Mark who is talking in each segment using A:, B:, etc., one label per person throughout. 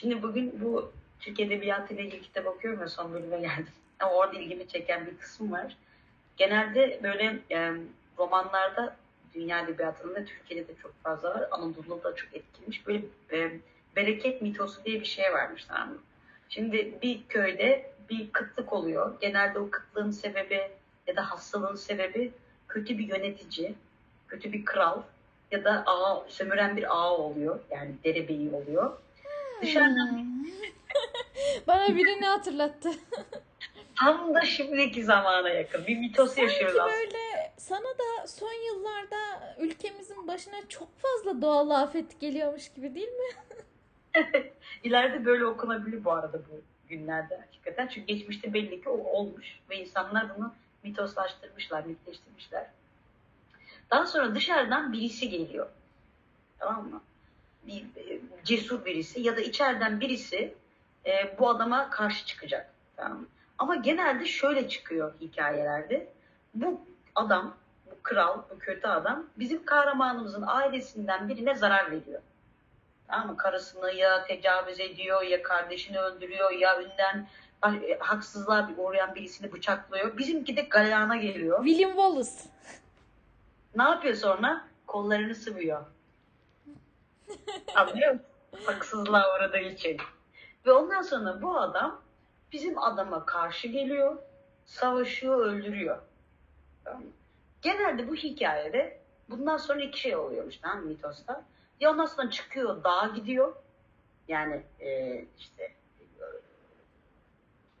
A: Şimdi bugün bu Türk Edebiyatı ile ilgili kitap okuyorum ya son bölüme geldim. Ama orada ilgimi çeken bir kısım var. Genelde böyle e, romanlarda dünya edebiyatında Türkiye'de de çok fazla var. Anadolu'da da çok etkilmiş. Böyle e, bereket mitosu diye bir şey varmış tamam mı? Şimdi bir köyde bir kıtlık oluyor. Genelde o kıtlığın sebebi ya da hastalığın sebebi kötü bir yönetici, kötü bir kral ya da ağa, sömüren bir ağa oluyor. Yani derebeyi oluyor. Dışarıdan.
B: Bana birini hatırlattı.
A: tam da şimdiki zamana yakın bir mitos yaşıyoruz
B: Sanki
A: aslında.
B: böyle sana da son yıllarda ülkemizin başına çok fazla doğal afet geliyormuş gibi değil mi?
A: İleride böyle okunabilir bu arada bu günlerde hakikaten. Çünkü geçmişte belli ki o olmuş ve insanlar bunu mitoslaştırmışlar, mitleştirmişler. Daha sonra dışarıdan birisi geliyor. Tamam mı? E, cesur birisi ya da içeriden birisi e, bu adama karşı çıkacak. Tamam? Ama genelde şöyle çıkıyor hikayelerde. Bu adam, bu kral, bu kötü adam bizim kahramanımızın ailesinden birine zarar veriyor. Tamam mı? Karısını ya tecavüz ediyor ya kardeşini öldürüyor ya önden e, haksızlığa uğrayan birisini bıçaklıyor. Bizimki de galeyana geliyor.
B: William Wallace.
A: Ne yapıyor sonra? Kollarını sıvıyor. Anlıyor musun? Haksızlığa uğradığı için. Ve ondan sonra bu adam bizim adama karşı geliyor, savaşıyor, öldürüyor. Tamam? Genelde bu hikayede bundan sonra iki şey oluyormuş mı mitosta. Ya ondan sonra çıkıyor, dağa gidiyor. Yani e, işte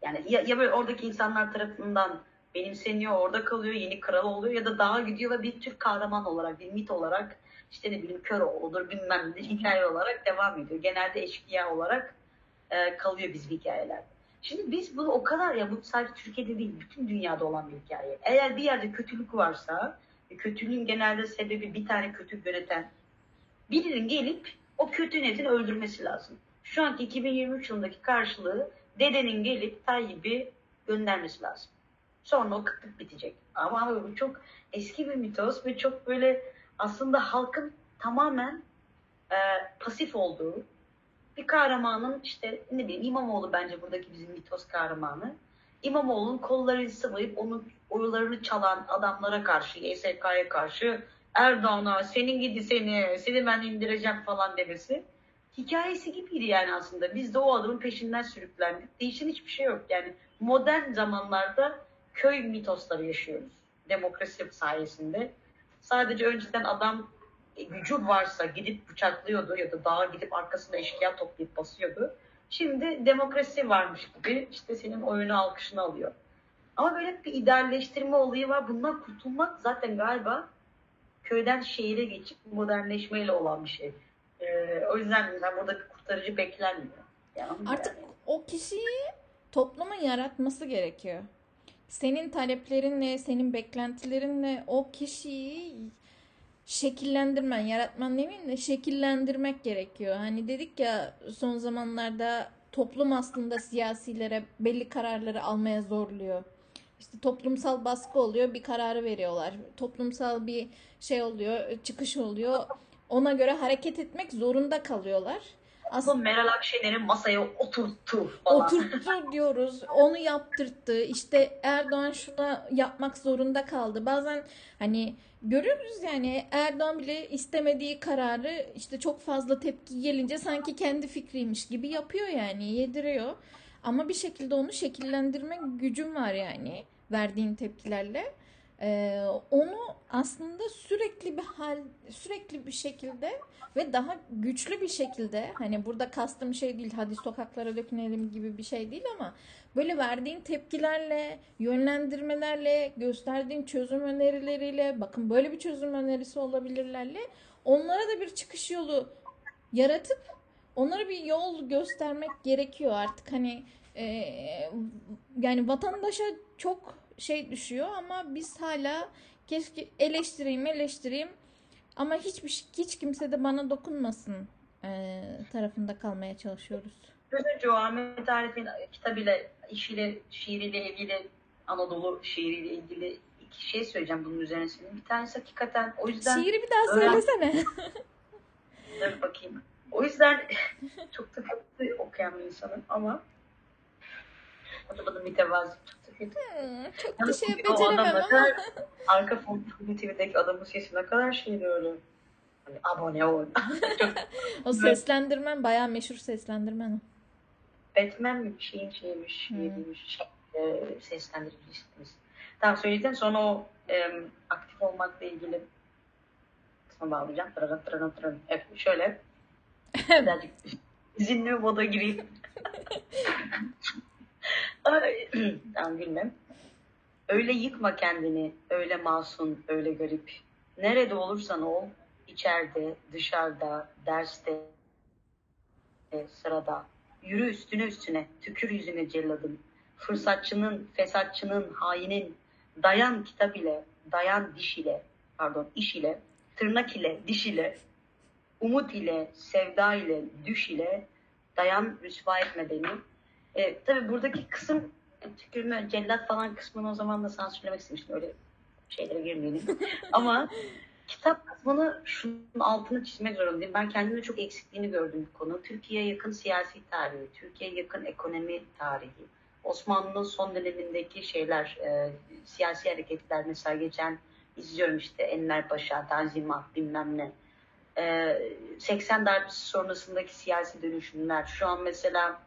A: yani ya, ya böyle oradaki insanlar tarafından benimseniyor, orada kalıyor, yeni kral oluyor ya da dağa gidiyor ve bir Türk kahraman olarak, bir mit olarak işte ne bileyim kör olur bilmem ne hikaye olarak devam ediyor. Genelde eşkıya olarak e, kalıyor bizim hikayelerde. Şimdi biz bunu o kadar ya bu sadece Türkiye'de değil bütün dünyada olan bir hikaye. Eğer bir yerde kötülük varsa ve kötülüğün genelde sebebi bir tane kötü yöneten birinin gelip o kötü yönetin öldürmesi lazım. Şu anki 2023 yılındaki karşılığı dedenin gelip Tayyip'i göndermesi lazım. Sonra o kıtlık bitecek. Ama bu çok eski bir mitos ve çok böyle aslında halkın tamamen e, pasif olduğu bir kahramanın işte ne bileyim İmamoğlu bence buradaki bizim mitos kahramanı. İmamoğlu'nun kollarını sıvayıp onun oylarını çalan adamlara karşı, YSK'ya karşı Erdoğan'a senin gidi seni, seni ben indireceğim falan demesi hikayesi gibiydi yani aslında. Biz de o adamın peşinden sürüklendik. Değişen hiçbir şey yok. Yani modern zamanlarda köy mitosları yaşıyoruz. Demokrasi sayesinde. Sadece önceden adam e, gücü varsa gidip bıçaklıyordu ya da dağa gidip arkasında eşkıya toplayıp basıyordu. Şimdi demokrasi varmış gibi işte senin oyunu alkışını alıyor. Ama böyle bir idealleştirme olayı var. Bundan kurtulmak zaten galiba köyden şehire geçip modernleşmeyle olan bir şey. Ee, o yüzden mesela burada bir kurtarıcı beklenmiyor. Yani
B: Artık o kişiyi toplumun yaratması gerekiyor. Senin taleplerinle, senin beklentilerinle o kişiyi şekillendirmen, yaratman demeyeyim de şekillendirmek gerekiyor. Hani dedik ya son zamanlarda toplum aslında siyasilere belli kararları almaya zorluyor. İşte toplumsal baskı oluyor, bir kararı veriyorlar. Toplumsal bir şey oluyor, çıkış oluyor. Ona göre hareket etmek zorunda kalıyorlar.
A: Aslında Meral Akşener'i masaya oturttu falan.
B: Oturttu diyoruz. Onu yaptırttı. İşte Erdoğan şuna yapmak zorunda kaldı. Bazen hani görüyoruz yani Erdoğan bile istemediği kararı işte çok fazla tepki gelince sanki kendi fikriymiş gibi yapıyor yani yediriyor. Ama bir şekilde onu şekillendirme gücüm var yani verdiğin tepkilerle. Ee, onu aslında sürekli bir hal sürekli bir şekilde ve daha güçlü bir şekilde hani burada kastım şey değil hadi sokaklara dökünelim gibi bir şey değil ama böyle verdiğin tepkilerle yönlendirmelerle gösterdiğin çözüm önerileriyle bakın böyle bir çözüm önerisi olabilirlerle onlara da bir çıkış yolu yaratıp onlara bir yol göstermek gerekiyor. Artık hani e, yani vatandaşa çok şey düşüyor ama biz hala keşke eleştireyim eleştireyim ama hiçbir hiç kimse de bana dokunmasın e, tarafında kalmaya çalışıyoruz.
A: Önce o Ahmet Arif'in kitabıyla, işiyle, şiiriyle ilgili, Anadolu şiiriyle ilgili iki şey söyleyeceğim bunun üzerine senin. Bir tanesi hakikaten o yüzden...
B: Şiiri bir daha söylesene.
A: Dur bakayım. O yüzden çok da okuyayım okuyan bir insanım ama da bana mütevazı
B: çok da şey beceremem ama.
A: arka fon TV'deki adamın sesi ne kadar şey böyle. Hani abone ol.
B: O seslendirmen bayağı meşhur seslendirmen o.
A: Batman mi bir şeyin şeymiş,
B: Hmm.
A: şeymiş, şey, e, seslendiricisiz. Tamam söyledikten sonra o e, aktif olmakla ilgili kısma bağlayacağım. Tırırın tırırın tırırın. Evet, şöyle birazcık izinli moda gireyim. Tamam gülmem. Öyle yıkma kendini, öyle masum, öyle garip. Nerede olursan ol, içeride, dışarıda, derste, sırada. Yürü üstüne üstüne, tükür yüzüne celladın. Fırsatçının, fesatçının, hainin, dayan kitap ile, dayan diş ile, pardon iş ile, tırnak ile, diş ile, umut ile, sevda ile, düş ile, dayan rüsva etme beni. E, tabii buradaki kısım e, tükürme, cellat falan kısmını o zaman da sansürlemek istemiştim. Öyle şeylere girmeyelim. Ama kitap kısmını şunun altını çizmek zorundayım. Ben kendimde çok eksikliğini gördüm bu konu. Türkiye'ye yakın siyasi tarihi, Türkiye'ye yakın ekonomi tarihi, Osmanlı'nın son dönemindeki şeyler, e, siyasi hareketler mesela geçen izliyorum işte Enver Paşa, Tanzimat bilmem ne. E, 80 darbesi sonrasındaki siyasi dönüşümler, şu an mesela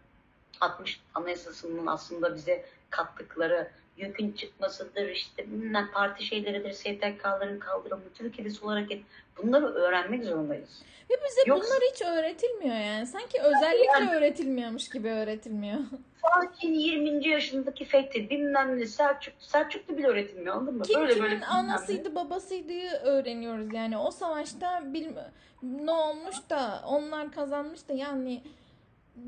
A: 60 Anayasası'nın aslında bize kattıkları yükün çıkmasıdır, işte bilmem parti şeyleridir, STK'ların kaldırımı, Türk Kedisi olarak et- bunları öğrenmek zorundayız.
B: Ve bize
A: Yoksa-
B: bunlar hiç öğretilmiyor yani. Sanki özellikle öğretilmiyormuş gibi öğretilmiyor.
A: Fatih'in 20. yaşındaki fethi bilmem ne Selçuk, Selçuklu bile öğretilmiyor anladın mı?
B: Kim
A: böyle
B: kimin
A: böyle
B: anasıydı babasıydı öğreniyoruz yani. O savaşta bil, ne olmuş da onlar kazanmış da yani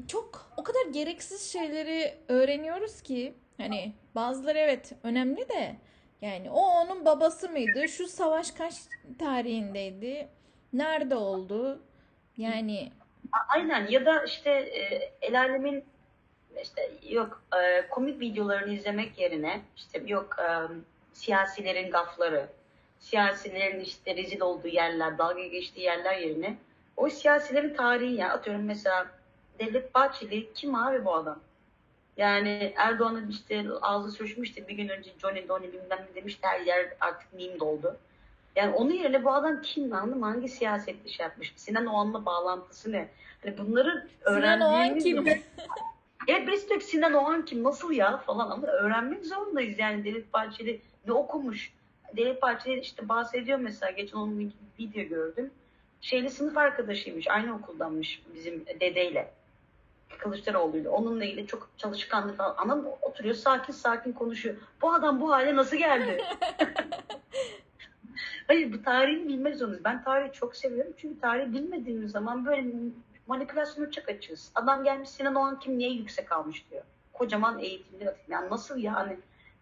B: çok o kadar gereksiz şeyleri öğreniyoruz ki hani bazıları evet önemli de yani o onun babası mıydı? Şu savaş kaç tarihindeydi? Nerede oldu? Yani
A: Aynen ya da işte e, el işte yok e, komik videolarını izlemek yerine işte yok e, siyasilerin gafları, siyasilerin işte rezil olduğu yerler, dalga geçtiği yerler yerine o siyasilerin tarihi ya atıyorum mesela Devlet Bahçeli kim abi bu adam? Yani Erdoğan'ın işte ağzı sürüşmüştü bir gün önce Johnny Donny bilmem ne demişti her yer artık meme doldu. Yani onun yerine bu adam kim anladın mı? Hangi siyasetli şey yapmış? Sinan Oğan'la bağlantısı ne? Hani bunları
B: Sinan Oğan
A: öğrendiğimiz
B: kim?
A: Evet de Sinan Oğan kim? Nasıl ya falan ama öğrenmek zorundayız yani Devlet Bahçeli ne okumuş? Devlet Bahçeli işte bahsediyor mesela geçen onun bir video gördüm. Şeyli sınıf arkadaşıymış. Aynı okuldanmış bizim dedeyle. Kılıçdaroğlu'yla. Onunla ilgili çok çalışkanlı falan. Ama oturuyor sakin sakin konuşuyor. Bu adam bu hale nasıl geldi? Hayır bu tarihi bilmek zorundayız. Ben tarihi çok seviyorum. Çünkü tarihi bilmediğimiz zaman böyle manipülasyona çok açığız. Adam gelmiş Sinan Oğan kim niye yüksek almış diyor. Kocaman eğitimli atık. Yani nasıl yani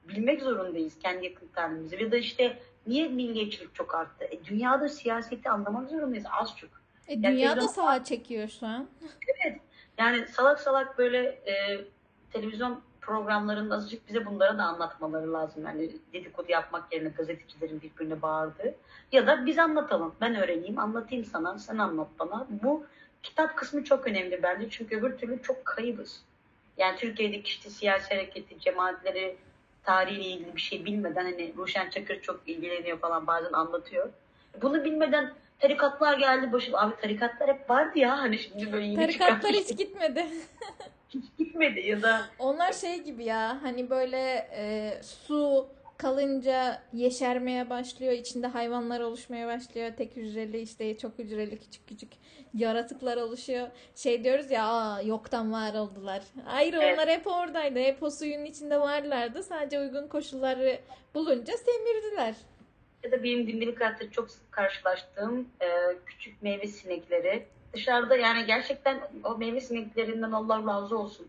A: bilmek zorundayız kendi yakın tarihimizi. Ya da işte niye milliyetçilik çok arttı? E, dünyada siyaseti anlamak zorundayız az çok.
B: e,
A: Yani
B: dünya da
A: televizyon-
B: sağa çekiyor şu an.
A: Yani salak salak böyle e, televizyon programlarında azıcık bize bunları da anlatmaları lazım. Yani dedikodu yapmak yerine gazetecilerin birbirine bağırdığı. Ya da biz anlatalım. Ben öğreneyim, anlatayım sana, sen anlat bana. Bu kitap kısmı çok önemli bence. Çünkü öbür türlü çok kaybız. Yani Türkiye'deki işte siyasi hareketi, cemaatleri, tarihiyle ilgili bir şey bilmeden hani Ruşen Çakır çok ilgileniyor falan bazen anlatıyor. Bunu bilmeden tarikatlar geldi başım. Abi tarikatlar hep vardı ya hani şimdi böyle yeni
B: Tarikatlar hiç gitmedi.
A: hiç gitmedi ya da
B: Onlar şey gibi ya hani böyle e, su kalınca yeşermeye başlıyor. içinde hayvanlar oluşmaya başlıyor. Tek hücreli işte çok hücreli küçük küçük yaratıklar oluşuyor. Şey diyoruz ya Aa, yoktan var oldular. Hayır
A: Evet.
B: onlar hep oradaydı. Hep o suyun içinde varlardı. Sadece uygun koşulları bulunca semirdiler.
A: Ya da benim gündelik hayatta çok sık karşılaştığım e, küçük meyve sinekleri dışarıda yani gerçekten o meyve sineklerinden Allah razı olsun.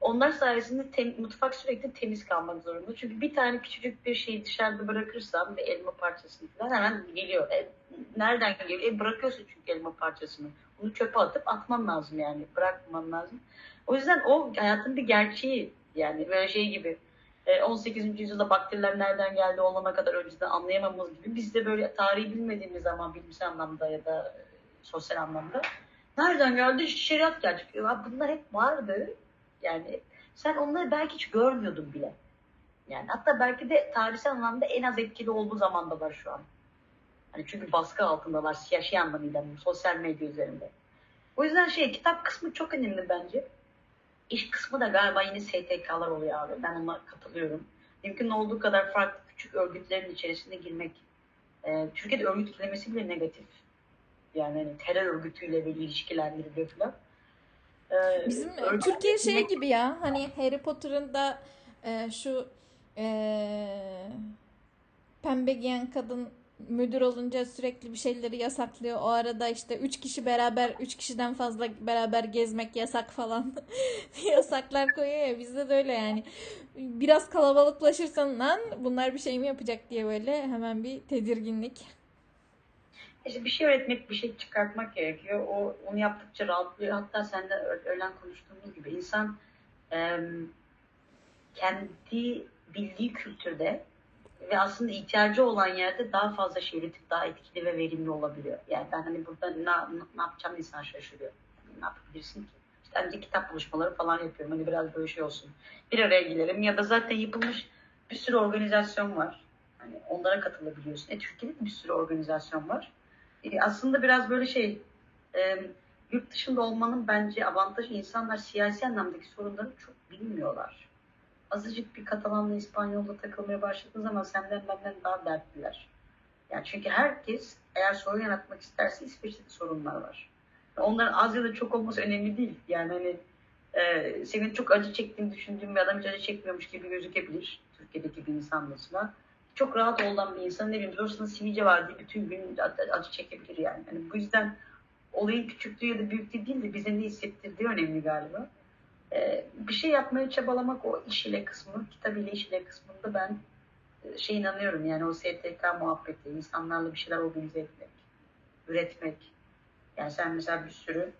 A: Onlar sayesinde tem- mutfak sürekli temiz kalmak zorunda. Çünkü bir tane küçücük bir şeyi dışarıda bırakırsam bir elma parçasını falan hemen geliyor. E, nereden geliyor? E, bırakıyorsun çünkü elma parçasını. Onu çöpe atıp atman lazım yani. Bırakman lazım. O yüzden o hayatın bir gerçeği yani böyle şey gibi. E, 18. yüzyılda bakteriler nereden geldi olana kadar önceden anlayamamız gibi biz de böyle tarihi bilmediğimiz zaman bilimsel anlamda ya da e, sosyal anlamda Nereden geldi? Şeriat gelecek. Ya bunlar hep vardı. Yani sen onları belki hiç görmüyordun bile. Yani hatta belki de tarihsel anlamda en az etkili olduğu zamandalar şu an. Hani çünkü baskı altındalar siyasi anlamıyla sosyal medya üzerinde. O yüzden şey kitap kısmı çok önemli bence. İş kısmı da galiba yine STK'lar oluyor abi. Ben ona katılıyorum. Mümkün olduğu kadar farklı küçük örgütlerin içerisine girmek. Ee, Türkiye'de örgüt kelimesi bile negatif. Yani hani terör örgütüyle böyle ilişkilendiriliyor falan.
B: Ee, Bizim örgüt... Türkiye şey gibi ya hani Harry Potter'ın da e, şu e, pembe giyen kadın müdür olunca sürekli bir şeyleri yasaklıyor. O arada işte üç kişi beraber, üç kişiden fazla beraber gezmek yasak falan. Yasaklar koyuyor ya bizde de öyle yani. Biraz kalabalıklaşırsan lan bunlar bir şey mi yapacak diye böyle hemen bir tedirginlik.
A: İşte bir şey öğretmek, bir şey çıkartmak gerekiyor. O onu yaptıkça rahatlıyor. Hatta sen de öğlen konuştuğumuz gibi insan e, kendi bildiği kültürde ve aslında ihtiyacı olan yerde daha fazla şey üretip daha etkili ve verimli olabiliyor. Yani ben hani burada ne, ne yapacağım insan şaşırıyor. Ne yapabilirsin ki? İşte önce kitap buluşmaları falan yapıyorum. Hani biraz böyle şey olsun. Bir araya gelelim ya da zaten yapılmış bir sürü organizasyon var. Hani onlara katılabiliyorsun. E Türkiye'de bir sürü organizasyon var. E, aslında biraz böyle şey e, yurt dışında olmanın bence avantajı insanlar siyasi anlamdaki sorunları çok bilmiyorlar azıcık bir Katalanla İspanyol'da takılmaya başladığın zaman senden benden daha dertliler. Yani çünkü herkes eğer sorun yaratmak isterse İsveç'te de sorunlar var. Onların az ya da çok olması önemli değil. Yani hani e, senin çok acı çektiğini düşündüğün bir adam hiç acı çekmiyormuş gibi gözükebilir. Türkiye'deki bir insan mesela. Çok rahat olan bir insan ne bileyim Zorsa'nın sivilce var diye bütün gün acı çekebilir yani. yani. Bu yüzden olayın küçüklüğü ya da büyüklüğü değil de bize ne hissettirdiği önemli galiba. Ee, bir şey yapmaya çabalamak o iş ile kısmı, kitap ile iş ile kısmında ben e, şey inanıyorum yani o STK muhabbeti, insanlarla bir şeyler organize etmek, üretmek. Yani sen mesela bir sürü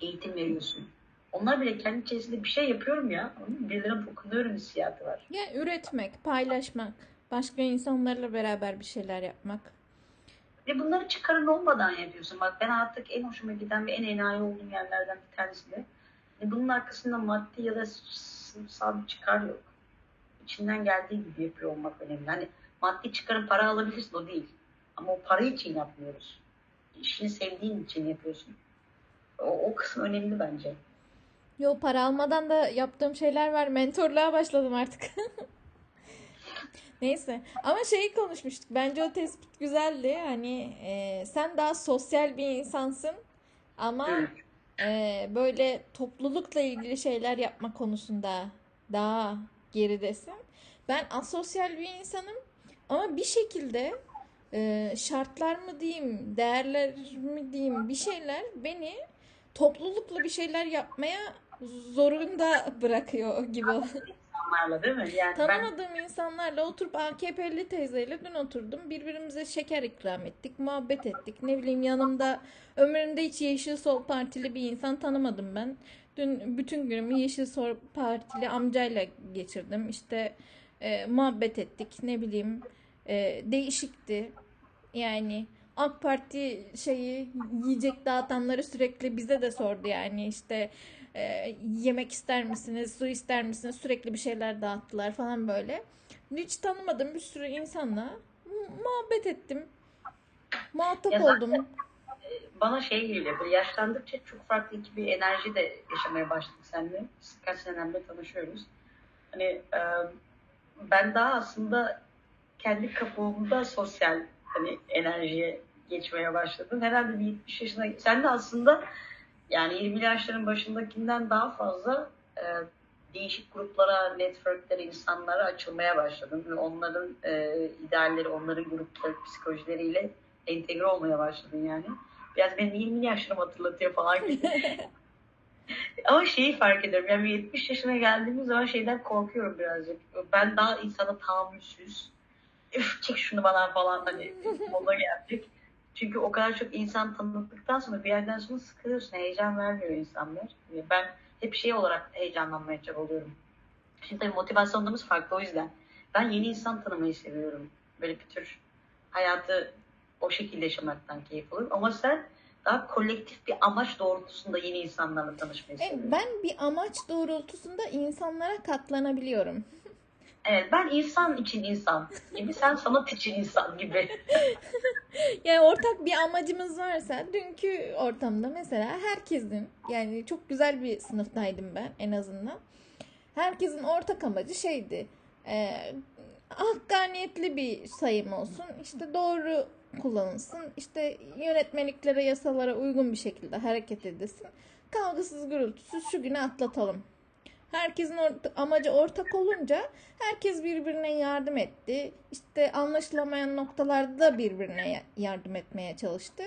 A: eğitim veriyorsun. Onlar bile kendi içerisinde bir şey yapıyorum ya. Birilerine dokunuyorum hissiyatı var.
B: Ya üretmek, paylaşmak, başka insanlarla beraber bir şeyler yapmak.
A: Ve bunları çıkarın olmadan yapıyorsun. Bak ben artık en hoşuma giden ve en enayi olduğum yerlerden bir tanesi de bunun arkasında maddi ya da sınıfsal bir çıkar yok. İçinden geldiği gibi yapıyor olmak önemli. Hani maddi çıkarın para alabilirsin o değil. Ama o para için yapmıyoruz. İşini sevdiğin için yapıyorsun. O, o kısım önemli bence.
B: Yo para almadan da yaptığım şeyler var. Mentorluğa başladım artık. Neyse. Ama şeyi konuşmuştuk. Bence o tespit güzeldi. Hani e, sen daha sosyal bir insansın. Ama evet e, böyle toplulukla ilgili şeyler yapma konusunda daha geridesin. Ben asosyal bir insanım ama bir şekilde e, şartlar mı diyeyim, değerler mi diyeyim bir şeyler beni toplulukla bir şeyler yapmaya zorunda bırakıyor gibi
A: insanlarla değil mi? Yani
B: Tanımadığım ben... insanlarla oturup AKP'li teyzeyle dün oturdum. Birbirimize şeker ikram ettik, muhabbet ettik. Ne bileyim yanımda ömrümde hiç Yeşil Sol Partili bir insan tanımadım ben. Dün bütün günümü Yeşil Sol Partili amcayla geçirdim. İşte e, muhabbet ettik. Ne bileyim e, değişikti. Yani AK Parti şeyi yiyecek dağıtanları sürekli bize de sordu yani işte e, yemek ister misiniz, su ister misiniz sürekli bir şeyler dağıttılar falan böyle. Hiç tanımadığım bir sürü insanla muhabbet ettim. Muhatap ya oldum. E,
A: bana şey geliyor, böyle yaşlandıkça çok farklı iki bir enerji de yaşamaya başladık seninle. Kaç senemde tanışıyoruz. Hani e, ben daha aslında kendi kabuğumda sosyal hani enerjiye geçmeye başladım. Herhalde bir 70 yaşına sen de aslında yani 20 yaşların başındakinden daha fazla e, değişik gruplara, networklere, insanlara açılmaya başladım. Ve onların e, idealleri, onların grupları, psikolojileriyle entegre olmaya başladım yani. Biraz benim 20 yaşlarımı hatırlatıyor falan gibi. Ama şeyi fark ediyorum. Yani 70 yaşına geldiğimiz zaman şeyden korkuyorum birazcık. Ben daha insana tahammülsüz. Üf çek şunu bana falan hani moda geldik. Çünkü o kadar çok insan tanıdıktan sonra bir yerden sonra sıkılıyorsun. Heyecan vermiyor insanlar. Ben hep şey olarak heyecanlanmaya çabalıyorum. Şimdi tabii motivasyonlarımız farklı o yüzden. Ben yeni insan tanımayı seviyorum. Böyle bir tür hayatı o şekilde yaşamaktan keyif alıyorum. Ama sen daha kolektif bir amaç doğrultusunda yeni insanlarla tanışmayı
B: E,
A: seviyorum.
B: ben bir amaç doğrultusunda insanlara katlanabiliyorum.
A: Evet, ben insan için insan gibi, sen sanat için insan gibi.
B: Yani ortak bir amacımız varsa dünkü ortamda mesela herkesin yani çok güzel bir sınıftaydım ben en azından. Herkesin ortak amacı şeydi. E, hakkaniyetli bir sayım olsun. işte doğru kullanılsın. işte yönetmeliklere, yasalara uygun bir şekilde hareket edilsin. Kavgasız gürültüsüz şu günü atlatalım. Herkesin orta- amacı ortak olunca herkes birbirine yardım etti. İşte anlaşılamayan noktalarda da birbirine ya- yardım etmeye çalıştı.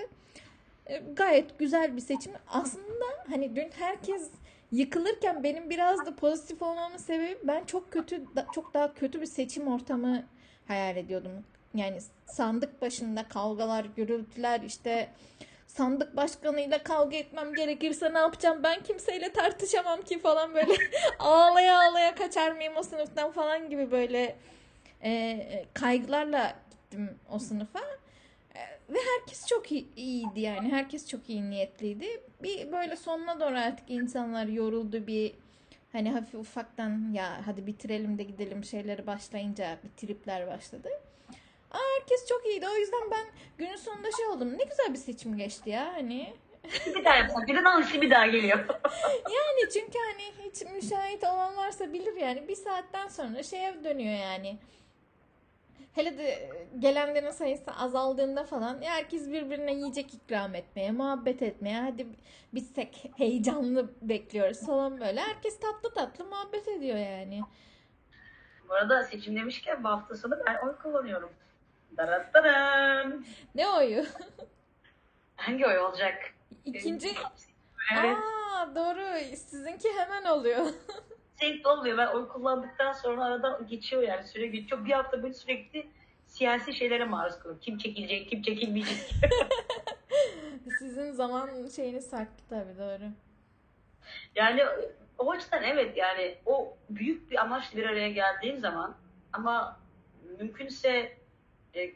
B: E, Gayet güzel bir seçim. Aslında hani dün herkes yıkılırken benim biraz da pozitif olmamın sebebi ben çok kötü çok daha kötü bir seçim ortamı hayal ediyordum. Yani sandık başında kavgalar, gürültüler işte sandık başkanıyla kavga etmem gerekirse ne yapacağım ben kimseyle tartışamam ki falan böyle ağlaya ağlaya kaçar mıyım o sınıftan falan gibi böyle e, kaygılarla gittim o sınıfa. E, Ve herkes çok iyi, iyiydi yani. Herkes çok iyi niyetliydi. Bir böyle sonuna doğru artık insanlar yoruldu bir hani hafif ufaktan ya hadi bitirelim de gidelim şeyleri başlayınca bir tripler başladı. Aa, herkes çok iyiydi. O yüzden ben günün sonunda şey oldum. Ne güzel bir seçim geçti ya hani.
A: bir daha yapsak, bir de dansı bir daha geliyor.
B: Yani çünkü hani hiç müşahit olan varsa bilir yani bir saatten sonra şeye dönüyor yani. Hele de gelenlerin sayısı azaldığında falan herkes birbirine yiyecek ikram etmeye, muhabbet etmeye, hadi bitsek heyecanlı bekliyoruz falan böyle. Herkes tatlı tatlı muhabbet ediyor yani.
A: Bu arada seçim demişken bu hafta sonu ben oy kullanıyorum. Darattaran.
B: Ne oyu?
A: Hangi oy olacak?
B: İkinci...
A: Evet.
B: Aa doğru sizinki hemen oluyor.
A: Zevkli olmuyor. Ben oy kullandıktan sonra arada geçiyor yani süre geçiyor. Bir hafta böyle sürekli siyasi şeylere maruz kalıyorum. Kim çekilecek, kim çekilmeyecek.
B: Sizin zaman şeyiniz farklı tabii doğru.
A: Yani o açıdan evet yani o büyük bir amaçla bir araya geldiğin zaman ama mümkünse e,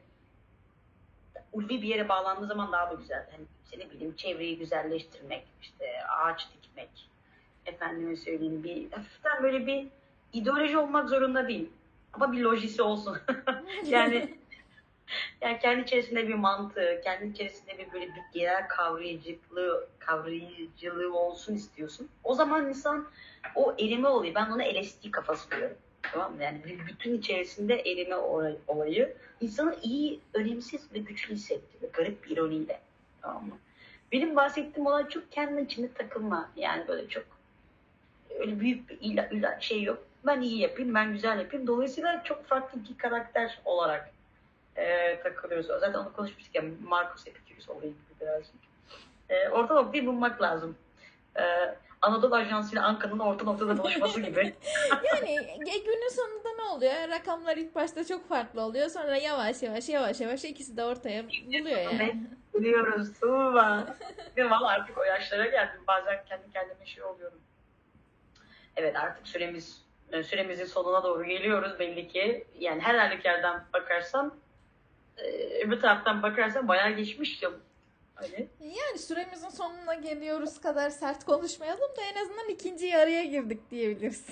A: ulvi bir yere bağlandığı zaman daha da güzel. Hani işte ne bileyim çevreyi güzelleştirmek, işte ağaç dikmek, efendime söyleyeyim bir hafiften böyle bir ideoloji olmak zorunda değil. Ama bir lojisi olsun. yani yani kendi içerisinde bir mantığı, kendi içerisinde bir böyle bir genel kavrayıcılığı, kavrayıcılığı olsun istiyorsun. O zaman insan o erime oluyor. Ben ona LSD kafası diyorum. Tamam mı? Yani bir bütün içerisinde olay- olayı insanı iyi, önemsiz ve güçlü hissettiriyor. Garip bir ironiyle. Tamam mı? Benim bahsettiğim olay çok kendi içinde takılma. Yani böyle çok öyle büyük bir ila, ila- şey yok. Ben iyi yapayım, ben güzel yapayım. Dolayısıyla çok farklı iki karakter olarak e, takılıyoruz. Zaten onu konuşmuştuk ya Marcus Epicurus olayı gibi birazcık. E, orta noktayı bulmak lazım. E, Anadolu Ajansı ile Ankara'nın orta noktada buluşması gibi.
B: Yani e, günün sonunda ne oluyor? Rakamlar ilk başta çok farklı oluyor. Sonra yavaş yavaş yavaş yavaş ikisi de ortaya buluyor yani.
A: Biliyoruz Tuğba. Değil mi? Artık o yaşlara geldim. Bazen kendi kendime şey oluyorum. Evet artık süremiz e, süremizin sonuna doğru geliyoruz belli ki. Yani her halükardan bakarsan e, öbür taraftan bakarsan bayağı geçmiştim. Hani
B: Yani süremizin sonuna geliyoruz kadar sert konuşmayalım da en azından ikinci yarıya girdik diyebiliriz.